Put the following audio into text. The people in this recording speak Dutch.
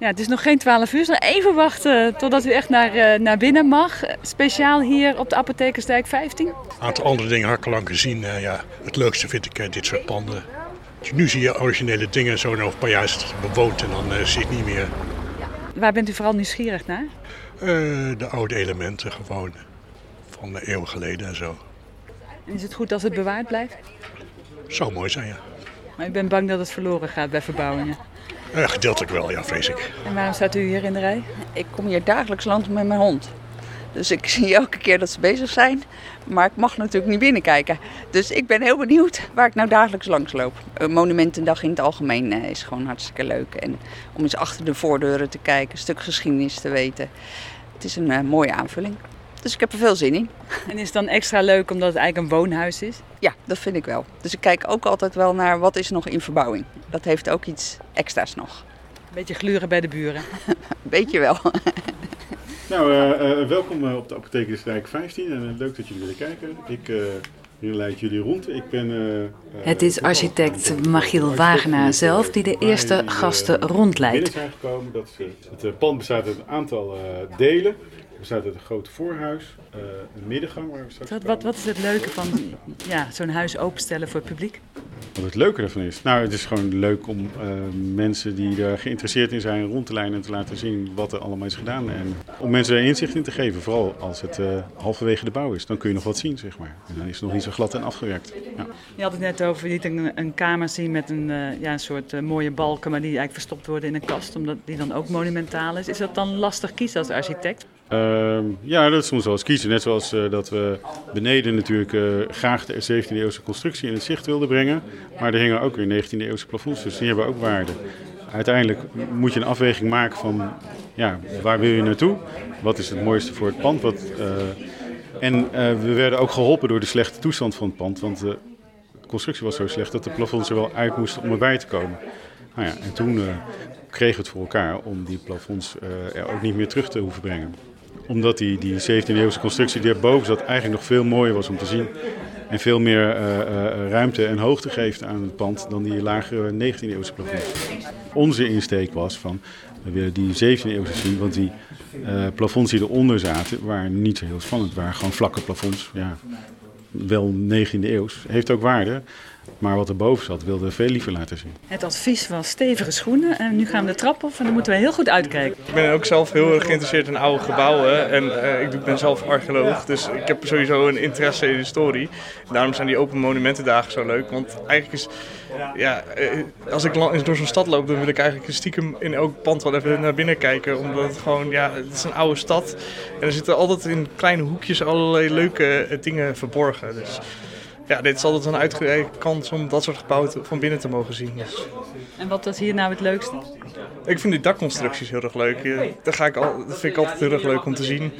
Ja, het is nog geen 12 uur, dus nog even wachten totdat u echt naar, eh, naar binnen mag. Speciaal hier op de Apothekersdijk 15. Een aantal andere dingen had ik al lang gezien. Eh, ja, het leukste vind ik eh, dit soort panden. Nu zie je originele dingen zo over een paar jaar is het bewoond en dan zie je het niet meer. Waar bent u vooral nieuwsgierig naar? De oude elementen gewoon van de eeuwen geleden en zo. En is het goed als het bewaard blijft? Zou mooi zijn, ja. Maar ik ben bang dat het verloren gaat bij verbouwingen. Eh, gedeeltelijk wel, ja, vrees ik. En waarom staat u hier in de rij? Ik kom hier dagelijks langs met mijn hond. Dus ik zie elke keer dat ze bezig zijn. Maar ik mag natuurlijk niet binnenkijken. Dus ik ben heel benieuwd waar ik nou dagelijks langs loop. Monumentendag in het algemeen eh, is gewoon hartstikke leuk. En om eens achter de voordeuren te kijken, een stuk geschiedenis te weten. Het is een eh, mooie aanvulling. Dus ik heb er veel zin in. En is het dan extra leuk omdat het eigenlijk een woonhuis is? Ja, dat vind ik wel. Dus ik kijk ook altijd wel naar wat is nog in verbouwing. Dat heeft ook iets extra's nog. Een beetje gluren bij de buren. Weet je wel. Nou, eh, eh, welkom eh, op de Apothekersdijk 15 en leuk dat jullie willen kijken. Ik eh, hier leid jullie rond. Ik ben, Het is architect architect Wagenaar zelf die de eerste gasten binnen rondleidt. zijn gekomen. Dat is, het pand bestaat uit een aantal eh, delen. Bestaat uit een groot voorhuis, eh, een middengang waar we straks Wat, wat, wat is het leuke van ja, zo'n huis openstellen voor het publiek? Wat het leuke ervan is? Nou, het is gewoon leuk om eh, mensen die er geïnteresseerd in zijn rond te lijnen en te laten zien wat er allemaal is gedaan. En om mensen er inzicht in te geven, vooral als het eh, halverwege de bouw is. Dan kun je nog wat zien, zeg maar. En dan is het nog niet zo glad en afgewerkt. Ja. Je had het net over, je liet een, een kamer zien met een, ja, een soort mooie balken, maar die eigenlijk verstopt worden in een kast, omdat die dan ook monumentaal is. Is dat dan lastig kiezen als architect? Ehm, ja, dat is soms wel eens kiezen. Net zoals eh, dat we beneden natuurlijk eh, graag de 17e eeuwse constructie in het zicht wilden brengen. Maar er hingen ook weer 19e eeuwse plafonds, dus die hebben ook waarde. Uiteindelijk moet je een afweging maken van ja, waar wil je naartoe? Wat is het mooiste voor het pand? Wat, eh, en we werden ook geholpen door de slechte toestand van het pand. Want de constructie was zo slecht dat de plafonds er wel uit moesten om erbij te komen. Nou ja, en toen kregen we het voor elkaar om die plafonds er ook niet meer terug te hoeven brengen omdat die, die 17e-eeuwse constructie die erboven zat eigenlijk nog veel mooier was om te zien. En veel meer eh, eh, ruimte en hoogte geeft aan het pand dan die lagere 19e-eeuwse plafonds. Onze insteek was van, we willen die 17e-eeuwse zien, want die eh, plafonds die eronder zaten waren niet zo heel spannend. Waren gewoon vlakke plafonds. Ja, wel 19e eeuws. Heeft ook waarde. Maar wat erboven zat, wilden we veel liever laten zien. Het advies was stevige schoenen en nu gaan we de trap op en dan moeten we heel goed uitkijken. Ik ben ook zelf heel erg geïnteresseerd in oude gebouwen en eh, ik ben zelf archeoloog, dus ik heb sowieso een interesse in historie. Daarom zijn die open monumentendagen zo leuk, want eigenlijk is, ja, eh, als ik door zo'n stad loop, dan wil ik eigenlijk stiekem in elk pand wel even naar binnen kijken, omdat het gewoon, ja, het is een oude stad en er zitten altijd in kleine hoekjes allerlei leuke eh, dingen verborgen. Dus ja, dit is altijd een uitgebreide kans om dat soort gebouwen te- van binnen te mogen zien. Dus. En wat was hier nou het leukste? Ik vind die dakconstructies heel erg leuk. Dat, ga ik al, dat vind ik altijd heel erg leuk om te zien.